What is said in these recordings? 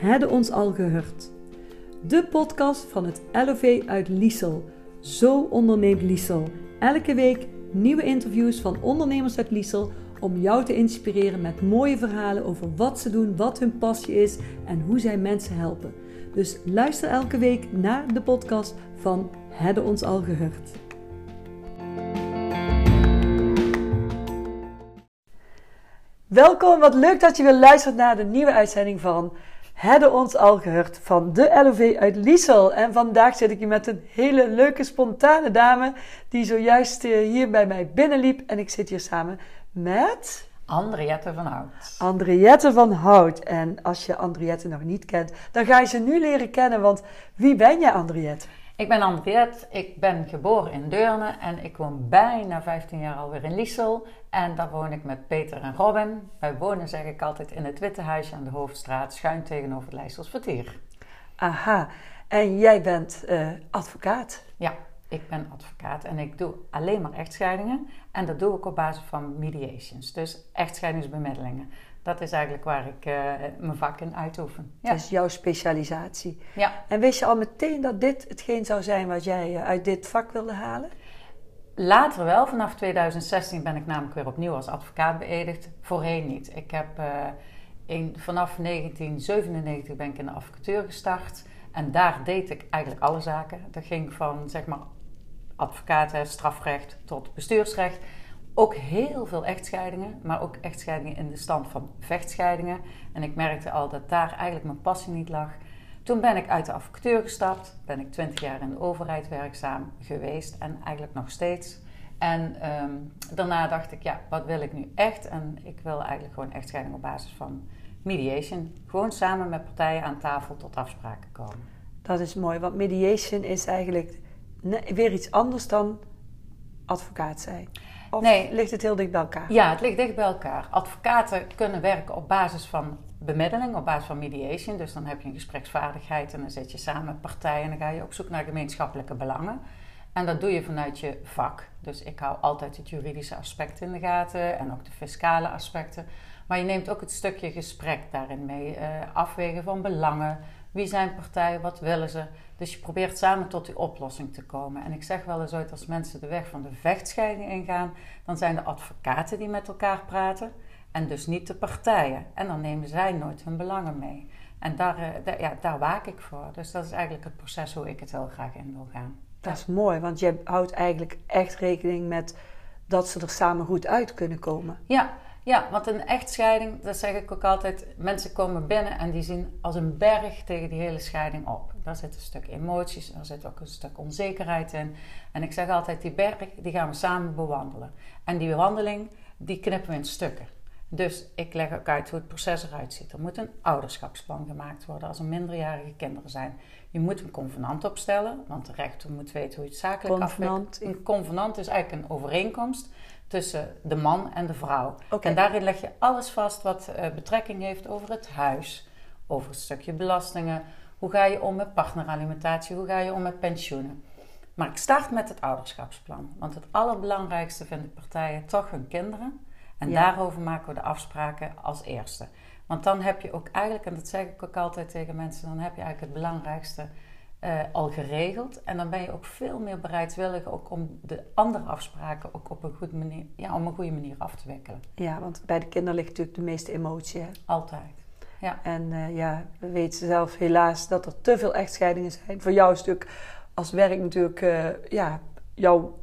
Hadden ons al gehoord. De podcast van het LOV uit Liesel. Zo onderneemt Liesel. Elke week nieuwe interviews van ondernemers uit Liesel om jou te inspireren met mooie verhalen over wat ze doen, wat hun passie is en hoe zij mensen helpen. Dus luister elke week naar de podcast van Hadden ons al gehoord. Welkom, wat leuk dat je weer luistert naar de nieuwe uitzending van Hadden ons al gehoord van de LOV uit Liesel. En vandaag zit ik hier met een hele leuke, spontane dame die zojuist eh, hier bij mij binnenliep. En ik zit hier samen met... Andriette van Hout. Andriette van Hout. En als je Andriette nog niet kent, dan ga je ze nu leren kennen. Want wie ben je, Andriette? Ik ben Andriette, ik ben geboren in Deurne en ik woon bijna 15 jaar alweer in Liesel. En daar woon ik met Peter en Robin. Wij wonen, zeg ik altijd, in het Witte Huisje aan de Hoofdstraat, schuin tegenover het Leijsels Vertier. Aha, en jij bent uh, advocaat? Ja, ik ben advocaat en ik doe alleen maar echtscheidingen. En dat doe ik op basis van mediations, dus echtscheidingsbemiddelingen. Dat is eigenlijk waar ik uh, mijn vak in uitoefen. Ja. Dat is jouw specialisatie. Ja. En wist je al meteen dat dit hetgeen zou zijn wat jij uh, uit dit vak wilde halen? Later wel. Vanaf 2016 ben ik namelijk weer opnieuw als advocaat beëdigd. Voorheen niet. Ik heb uh, in, vanaf 1997 ben ik in de advocatuur gestart. En daar deed ik eigenlijk alle zaken. Dat ging van zeg maar advocaten, strafrecht tot bestuursrecht. Ook heel veel echtscheidingen, maar ook echtscheidingen in de stand van vechtscheidingen. En ik merkte al dat daar eigenlijk mijn passie niet lag. Toen ben ik uit de advocatuur gestapt, ben ik 20 jaar in de overheid werkzaam geweest en eigenlijk nog steeds. En um, daarna dacht ik, ja, wat wil ik nu echt? En ik wil eigenlijk gewoon echtscheiding op basis van mediation. Gewoon samen met partijen aan tafel tot afspraken komen. Dat is mooi, want mediation is eigenlijk weer iets anders dan advocaat zijn. Of nee. ligt het heel dicht bij elkaar? Ja, het ligt dicht bij elkaar. Advocaten kunnen werken op basis van bemiddeling, op basis van mediation. Dus dan heb je een gespreksvaardigheid en dan zet je samen partijen en dan ga je op zoek naar gemeenschappelijke belangen. En dat doe je vanuit je vak. Dus ik hou altijd het juridische aspect in de gaten en ook de fiscale aspecten. Maar je neemt ook het stukje gesprek daarin mee. Uh, afwegen van belangen. Wie zijn partijen? Wat willen ze? Dus je probeert samen tot die oplossing te komen. En ik zeg wel eens ooit, als mensen de weg van de vechtscheiding ingaan, dan zijn de advocaten die met elkaar praten en dus niet de partijen. En dan nemen zij nooit hun belangen mee. En daar, eh, daar, ja, daar waak ik voor. Dus dat is eigenlijk het proces hoe ik het heel graag in wil gaan. Dat is mooi, want je houdt eigenlijk echt rekening met dat ze er samen goed uit kunnen komen. Ja, ja, want een echtscheiding, dat zeg ik ook altijd, mensen komen binnen en die zien als een berg tegen die hele scheiding op. Daar zit een stuk emoties, daar zit ook een stuk onzekerheid in. En ik zeg altijd, die berg, die gaan we samen bewandelen. En die wandeling, die knippen we in stukken. Dus ik leg ook uit hoe het proces eruit ziet. Er moet een ouderschapsplan gemaakt worden als er minderjarige kinderen zijn. Je moet een convenant opstellen, want de rechter moet weten hoe je het zakelijk afwikkelt. Een convenant is eigenlijk een overeenkomst tussen de man en de vrouw. En daarin leg je alles vast wat uh, betrekking heeft over het huis, over het stukje belastingen. Hoe ga je om met partneralimentatie? Hoe ga je om met pensioenen? Maar ik start met het ouderschapsplan. Want het allerbelangrijkste vinden partijen toch hun kinderen. En daarover maken we de afspraken als eerste. Want dan heb je ook eigenlijk, en dat zeg ik ook altijd tegen mensen, dan heb je eigenlijk het belangrijkste uh, al geregeld. En dan ben je ook veel meer bereidwillig ook om de andere afspraken ook op een, goed manier, ja, op een goede manier af te wikkelen. Ja, want bij de kinderen ligt natuurlijk de meeste emotie. Hè? Altijd. Ja. En uh, ja, we weten zelf helaas dat er te veel echtscheidingen zijn. Voor jou is natuurlijk als werk natuurlijk uh, ja, jouw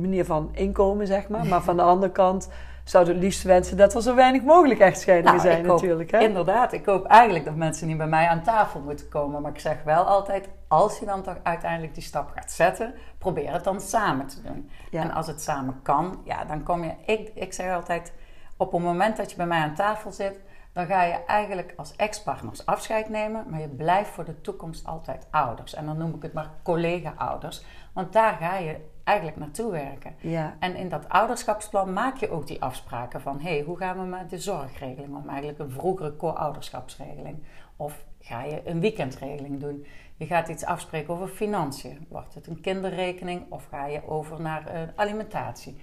manier van inkomen, zeg maar. Maar van de andere kant zouden het liefst wensen dat er zo weinig mogelijk echtscheidingen nou, zijn natuurlijk. Hè? Inderdaad, ik hoop eigenlijk dat mensen niet bij mij aan tafel moeten komen. Maar ik zeg wel altijd, als je dan toch uiteindelijk die stap gaat zetten, probeer het dan samen te doen. En als het samen kan, ja, dan kom je... Ik, ik zeg altijd, op het moment dat je bij mij aan tafel zit... dan ga je eigenlijk als ex-partners afscheid nemen... maar je blijft voor de toekomst altijd ouders. En dan noem ik het maar collega-ouders. Want daar ga je eigenlijk naartoe werken. Ja. En in dat ouderschapsplan maak je ook die afspraken van... hé, hey, hoe gaan we met de zorgregeling om? Eigenlijk een vroegere co-ouderschapsregeling. Of ga je een weekendregeling doen? Je gaat iets afspreken over financiën. Wordt het een kinderrekening of ga je over naar uh, alimentatie?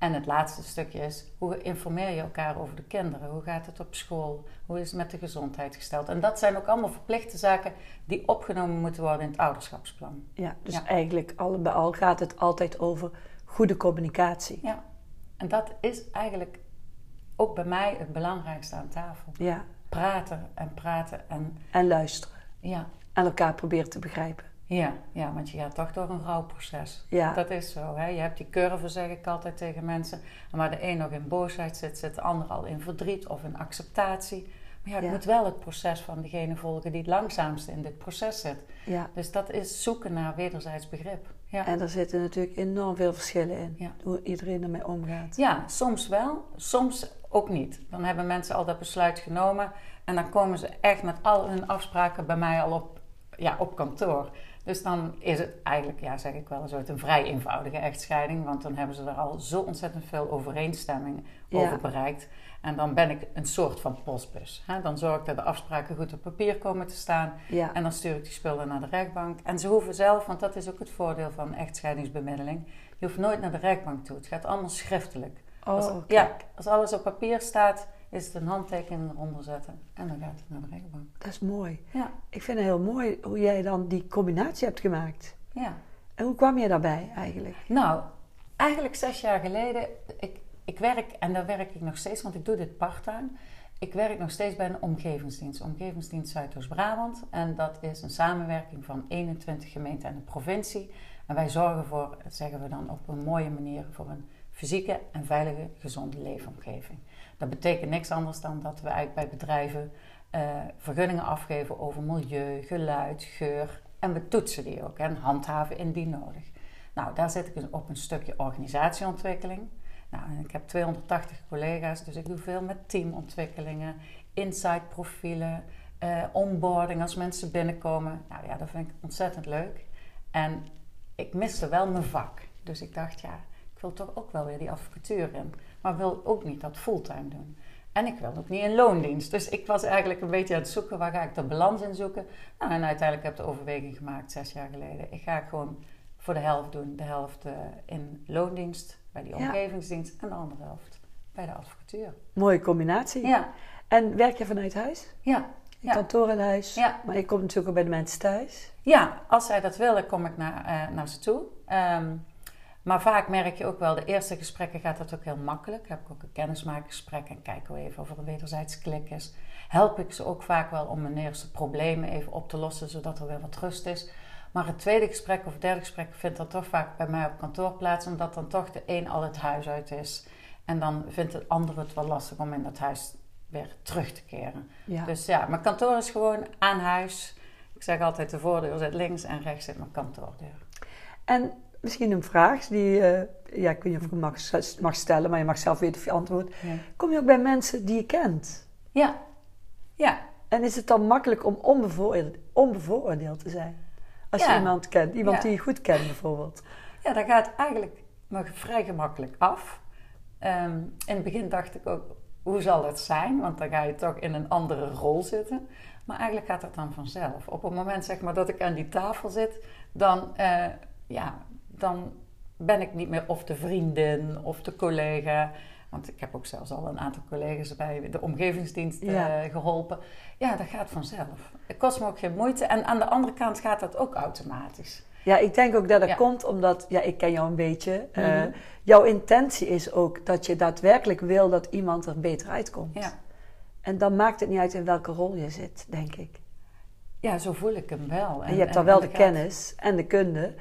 En het laatste stukje is, hoe informeer je elkaar over de kinderen? Hoe gaat het op school? Hoe is het met de gezondheid gesteld? En dat zijn ook allemaal verplichte zaken die opgenomen moeten worden in het ouderschapsplan. Ja, dus eigenlijk al bij al gaat het altijd over goede communicatie. Ja, en dat is eigenlijk ook bij mij het belangrijkste aan tafel. Ja. Praten en praten en... En luisteren. Ja. En elkaar proberen te begrijpen. Ja, ja, want je gaat toch door een rouwproces. Ja. Dat is zo. Hè? Je hebt die curve, zeg ik altijd tegen mensen. En waar de een nog in boosheid zit, zit de ander al in verdriet of in acceptatie. Maar ja, je Ja. moet wel het proces van degene volgen die het langzaamste in dit proces zit. Ja. Dus dat is zoeken naar wederzijds begrip. Ja. En er zitten natuurlijk enorm veel verschillen in. Ja. Hoe iedereen ermee omgaat. Ja, soms wel, soms ook niet. Dan hebben mensen al dat besluit genomen en dan komen ze echt met al hun afspraken bij mij al op, ja, op kantoor. Dus dan is het eigenlijk, ja, zeg ik wel, een soort een vrij eenvoudige echtscheiding, want dan hebben ze er al zo ontzettend veel overeenstemming Ja. over bereikt. En dan ben ik een soort van postbus. Hè? Dan zorg ik dat de afspraken goed op papier komen te staan. Ja. En dan stuur ik die spullen naar de rechtbank. En ze hoeven zelf, want dat is ook het voordeel van echtscheidingsbemiddeling. Je hoeft nooit naar de rechtbank toe. Het gaat allemaal schriftelijk. Als, Oh, ja, als alles op papier staat, is het een handtekening eronder zetten. En dan gaat het naar de rechtbank. Dat is mooi. Ja, Ik vind het heel mooi hoe jij dan die combinatie hebt gemaakt. ja. En hoe kwam je daarbij eigenlijk? Nou, eigenlijk zes jaar geleden, ik, ik werk, en daar werk ik nog steeds, want ik doe dit parttime. Ik werk nog steeds bij een omgevingsdienst, Omgevingsdienst Zuidoost-Brabant. En dat is een samenwerking van 21 gemeenten en de provincie. En wij zorgen voor, zeggen we dan op een mooie manier, voor een fysieke en veilige, gezonde leefomgeving. Dat betekent niks anders dan dat we eigenlijk bij bedrijven eh, vergunningen afgeven over milieu, geluid, geur. En we toetsen die ook en handhaven indien nodig. Nou, daar zit ik dus op een stukje organisatieontwikkeling. Nou, ik heb 280 collega's, dus ik doe veel met teamontwikkelingen, inside profielen, eh, onboarding als mensen binnenkomen. Nou ja, dat vind ik ontzettend leuk. En ik miste wel mijn vak. Dus ik dacht, ja, ik wil toch ook wel weer die advocatuur in. Maar wil ook niet dat fulltime doen. En ik wil ook niet in loondienst. Dus ik was eigenlijk een beetje aan het zoeken, waar ga ik de balans in zoeken? Nou, en uiteindelijk heb ik de overweging gemaakt, zes jaar geleden. Ik ga gewoon voor de helft doen. De helft eh, in loondienst, bij die Ja. omgevingsdienst. En de andere helft bij de advocatuur. Mooie combinatie. Ja, En werk je vanuit huis? ja, Ja. kantoor in huis? Ja. Maar je komt natuurlijk ook bij de mensen thuis. Ja, als zij dat willen, kom ik naar, eh, naar ze toe. Ehm, maar vaak merk je ook wel, de eerste gesprekken gaat dat ook heel makkelijk. Heb ik ook een kennismakingsgesprek en kijken we even of er een wederzijds klik is. Help ik ze ook vaak wel om hun eerste problemen even op te lossen, zodat er weer wat rust is. Maar het tweede gesprek of het derde gesprek vindt dan toch vaak bij mij op kantoor plaats, omdat dan toch de een al het huis uit is. En dan vindt de ander het wel lastig om in dat huis weer terug te keren. Ja. Dus ja, mijn kantoor is gewoon aan huis. Ik zeg altijd, de voordeur zit links en rechts zit mijn kantoordeur. En misschien een vraag die, eh, ja, ik weet niet of ik hem mag, mag stellen, maar je mag zelf weten of je antwoordt. Ja. Kom je ook bij mensen die je kent? Ja, ja, En is het dan makkelijk om onbevooroordeeld, onbevooroordeeld te zijn? Als je iemand kent, iemand Ja. die je goed kent bijvoorbeeld. ja dat gaat eigenlijk vrij gemakkelijk af. Ehm, in het begin dacht ik ook, hoe zal het zijn? Want dan ga je toch in een andere rol zitten. Maar eigenlijk gaat het dan vanzelf. Op het moment zeg maar, dat ik aan die tafel zit, dan, eh, ja, dan ben ik niet meer of de vriendin of de collega. Want ik heb ook zelfs al een aantal collega's bij de omgevingsdienst eh, geholpen. Ja, dat gaat vanzelf. Het kost me ook geen moeite. En aan de andere kant gaat dat ook automatisch. Ja, ik denk ook dat dat Ja. komt omdat, ja, ik ken jou een beetje. eh, Mhm. jouw intentie is ook dat je daadwerkelijk wil dat iemand er beter uitkomt. Ja. En dan maakt het niet uit in welke rol je zit, denk ik. Ja, zo voel ik hem wel. En, je hebt dan wel en de kennis en de kunde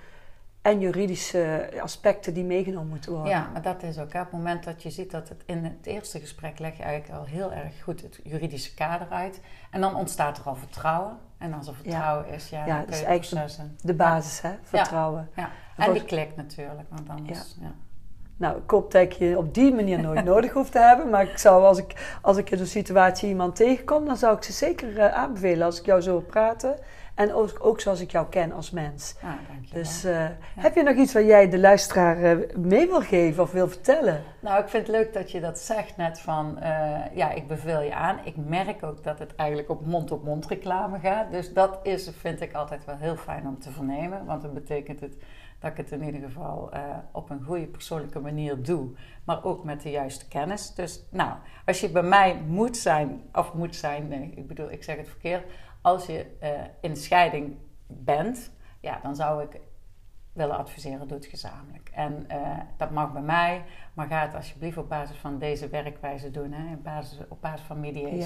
en juridische aspecten die meegenomen moeten worden. Ja, maar dat is ook. hè, Op het moment dat je ziet dat het in het eerste gesprek leg je eigenlijk al heel erg goed het juridische kader uit. En dan ontstaat er al vertrouwen. En als er vertrouwen is, ja, Ja, dan dat is eigenlijk. De basis, hè? Vertrouwen. Ja. En En die klik natuurlijk, want anders... Ja. Nou, ik hoop dat ik je op die manier nooit nodig hoef te hebben. Maar ik zou, als ik, als ik in zo'n situatie iemand tegenkom, dan zou ik ze zeker eh, aanbevelen als ik jou zo praten. En ook, ook zoals ik jou ken als mens. Ah, dankjewel. Dus eh, heb je nog iets wat jij de luisteraar eh, mee wil geven of wil vertellen? Nou, ik vind het leuk dat je dat zegt net van, eh, ja, ik beveel je aan. Ik merk ook dat het eigenlijk op mond-op-mond reclame gaat. Dus dat is, vind ik altijd wel heel fijn om te vernemen. Want dan betekent het dat ik het in ieder geval op een goede persoonlijke manier doe, maar ook met de juiste kennis. Dus nou, als je bij mij moet zijn, of moet zijn, nee, ik bedoel, ik zeg het verkeerd, als je uh, in scheiding bent, ja, dan zou ik willen adviseren, doe het gezamenlijk. En uh, dat mag bij mij, maar ga het alsjeblieft op basis van deze werkwijze doen, hè, op, basis, op basis van mediation.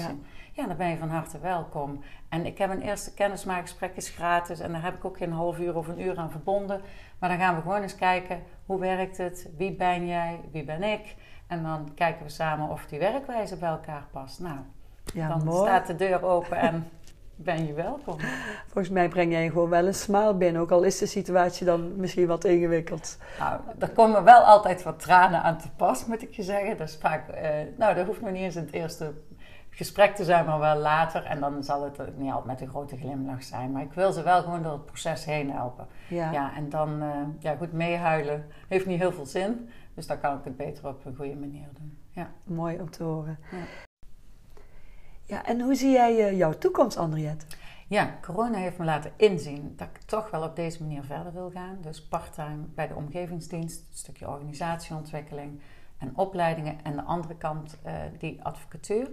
Ja. ja. dan ben je van harte welkom. En ik heb een eerste kennismaakgesprek, is gratis en daar heb ik ook geen half uur of een uur aan verbonden. Maar dan gaan we gewoon eens kijken, hoe werkt het, wie ben jij, wie ben ik? En dan kijken we samen of die werkwijze bij elkaar past. Nou, ja, dan mooi. staat de deur open en ben je welkom. Volgens mij breng jij gewoon wel een smile binnen, ook al is de situatie dan misschien wat ingewikkeld. Nou, er komen wel altijd wat tranen aan te pas, moet ik je zeggen. Dat is vaak, eh, nou, dat hoeft nog niet eens in het eerste gesprek te zijn, maar wel later. En dan zal het niet altijd met een grote glimlach zijn. Maar ik wil ze wel gewoon door het proces heen helpen. Ja, ja en dan, uh, ja goed, meehuilen heeft niet heel veel zin. Dus dan kan ik het beter op een goede manier doen. Ja. Mooi om te horen. Ja. Ja, en hoe zie jij uh, jouw toekomst, Henriette? Ja, corona heeft me laten inzien dat ik toch wel op deze manier verder wil gaan. Dus parttime bij de omgevingsdienst, een stukje organisatieontwikkeling en opleidingen. En de andere kant uh, die advocatuur.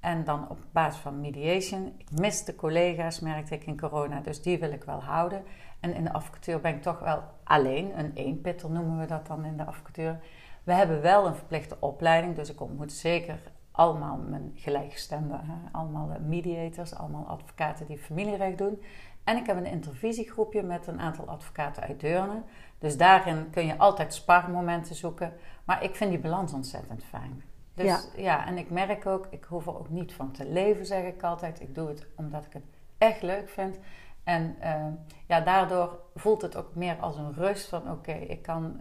En dan op basis van mediation. Ik mis de collega's, merkte ik in corona, dus die wil ik wel houden. En in de advocatuur ben ik toch wel alleen, een eenpitter noemen we dat dan in de advocatuur. We hebben wel een verplichte opleiding, dus ik ontmoet zeker allemaal mijn gelijkgestemden, allemaal mediators, allemaal advocaten die familierecht doen. En ik heb een intervisiegroepje met een aantal advocaten uit Deurne. Dus daarin kun je altijd sparmomenten zoeken. Maar ik vind die balans ontzettend fijn. Dus ja. ja, en ik merk ook, ik hoef er ook niet van te leven, zeg ik altijd. Ik doe het omdat ik het echt leuk vind. En uh, ja, daardoor voelt het ook meer als een rust van oké, ik kan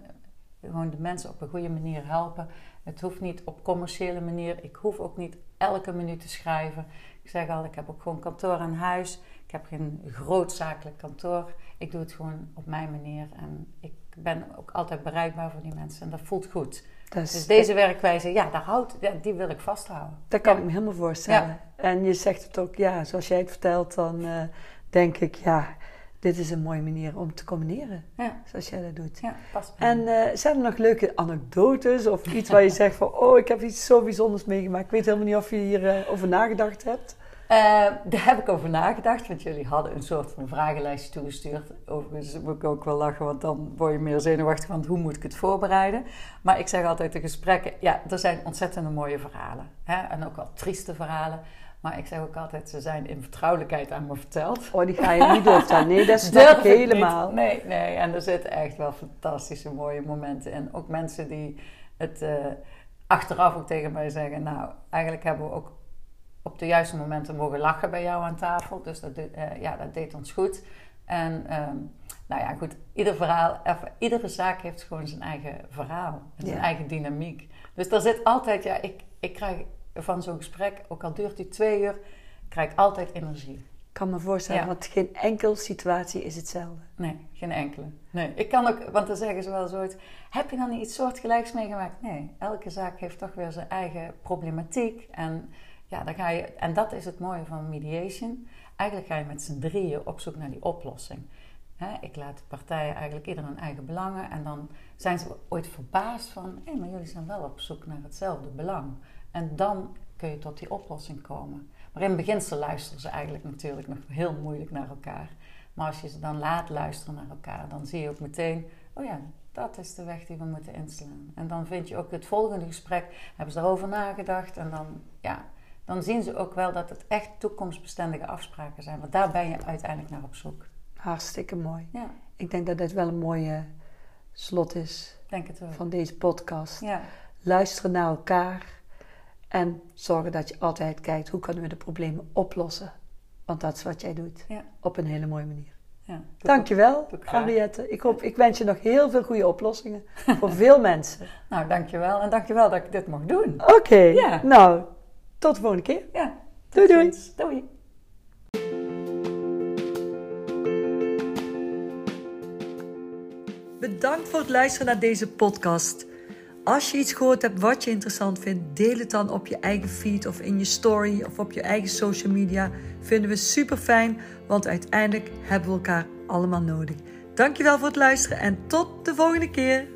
gewoon de mensen op een goede manier helpen. Het hoeft niet op commerciële manier. Ik hoef ook niet elke minuut te schrijven. Ik zeg al, ik heb ook gewoon kantoor aan huis. Ik heb geen grootzakelijk kantoor. Ik doe het gewoon op mijn manier. En ik ben ook altijd bereikbaar voor die mensen. En dat voelt goed. dus deze werkwijze, ja, daar houdt, die wil ik vasthouden. Dat kan ik me helemaal voorstellen. En je zegt het ook, ja, zoals jij het vertelt, dan uh, denk ik, ja, dit is een mooie manier om te combineren. Ja. Zoals jij dat doet. Ja, past En uh, zijn er nog leuke anekdotes of iets waar je zegt van... oh, ik heb iets zo bijzonders meegemaakt. Ik weet helemaal niet of je hierover uh, over nagedacht hebt. Uh, daar heb ik over nagedacht, want jullie hadden een soort van vragenlijstje toegestuurd. Overigens moet ik ook wel lachen, want dan word je meer zenuwachtig van hoe moet ik het voorbereiden. Maar ik zeg altijd de gesprekken, ja, er zijn ontzettende mooie verhalen. Hè? En ook wel trieste verhalen. Maar ik zeg ook altijd, ze zijn in vertrouwelijkheid aan me verteld. Oh, die ga je niet doorvertellen. Nee, dat snap ik helemaal. Nee, nee. En er zitten echt wel fantastische mooie momenten in. Ook mensen die het uh, achteraf ook tegen mij zeggen... Nou, eigenlijk hebben we ook op de juiste momenten mogen lachen bij jou aan tafel. Dus dat, uh, ja, dat deed ons goed. En um, nou ja, goed. Ieder verhaal, even, iedere zaak heeft gewoon zijn eigen verhaal. Zijn eigen dynamiek. Dus daar zit altijd... Ja, ik, ik krijg van zo'n gesprek, ook al duurt die twee uur, krijg ik altijd energie. Ik kan me voorstellen, want geen enkele situatie is hetzelfde. Nee, geen enkele. Nee, ik kan ook, want dan zeggen ze wel zoiets, heb je dan niet iets soortgelijks meegemaakt? Nee, elke zaak heeft toch weer zijn eigen problematiek. En, ja, dan ga je, en dat is het mooie van mediation. Eigenlijk ga je met z'n drieën op zoek naar die oplossing. ik laat de partijen eigenlijk ieder hun eigen belangen. En dan zijn ze ooit verbaasd van... hé, maar jullie zijn wel op zoek naar hetzelfde belang. En dan kun je tot die oplossing komen. Maar in beginsel luisteren ze eigenlijk natuurlijk nog heel moeilijk naar elkaar. Maar als je ze dan laat luisteren naar elkaar, dan zie je ook meteen: oh ja, dat is de weg die we moeten inslaan. En dan vind je ook het volgende gesprek, hebben ze daarover nagedacht. En dan, ja, dan zien ze ook wel dat het echt toekomstbestendige afspraken zijn. Want daar ben je uiteindelijk naar op zoek. Hartstikke mooi. Ja. Ik denk dat dit wel een mooie slot is denk het van deze podcast. Ja. Luisteren naar elkaar en zorgen dat je altijd kijkt hoe kunnen we de problemen oplossen. Want dat is wat jij doet. Ja. Op een hele mooie manier. Ja, dankjewel, Henriette. Ik, hoop, ik wens je nog heel veel goede oplossingen voor veel mensen. Nou, dankjewel. En dankjewel dat ik dit mag doen. Oké. Ja. Nou, tot de volgende keer. Ja. Doei doei. Doei. Bedankt voor het luisteren naar deze podcast. Als je iets gehoord hebt wat je interessant vindt, deel het dan op je eigen feed of in je story of op je eigen social media. Vinden we super fijn, want uiteindelijk hebben we elkaar allemaal nodig. Dankjewel voor het luisteren en tot de volgende keer.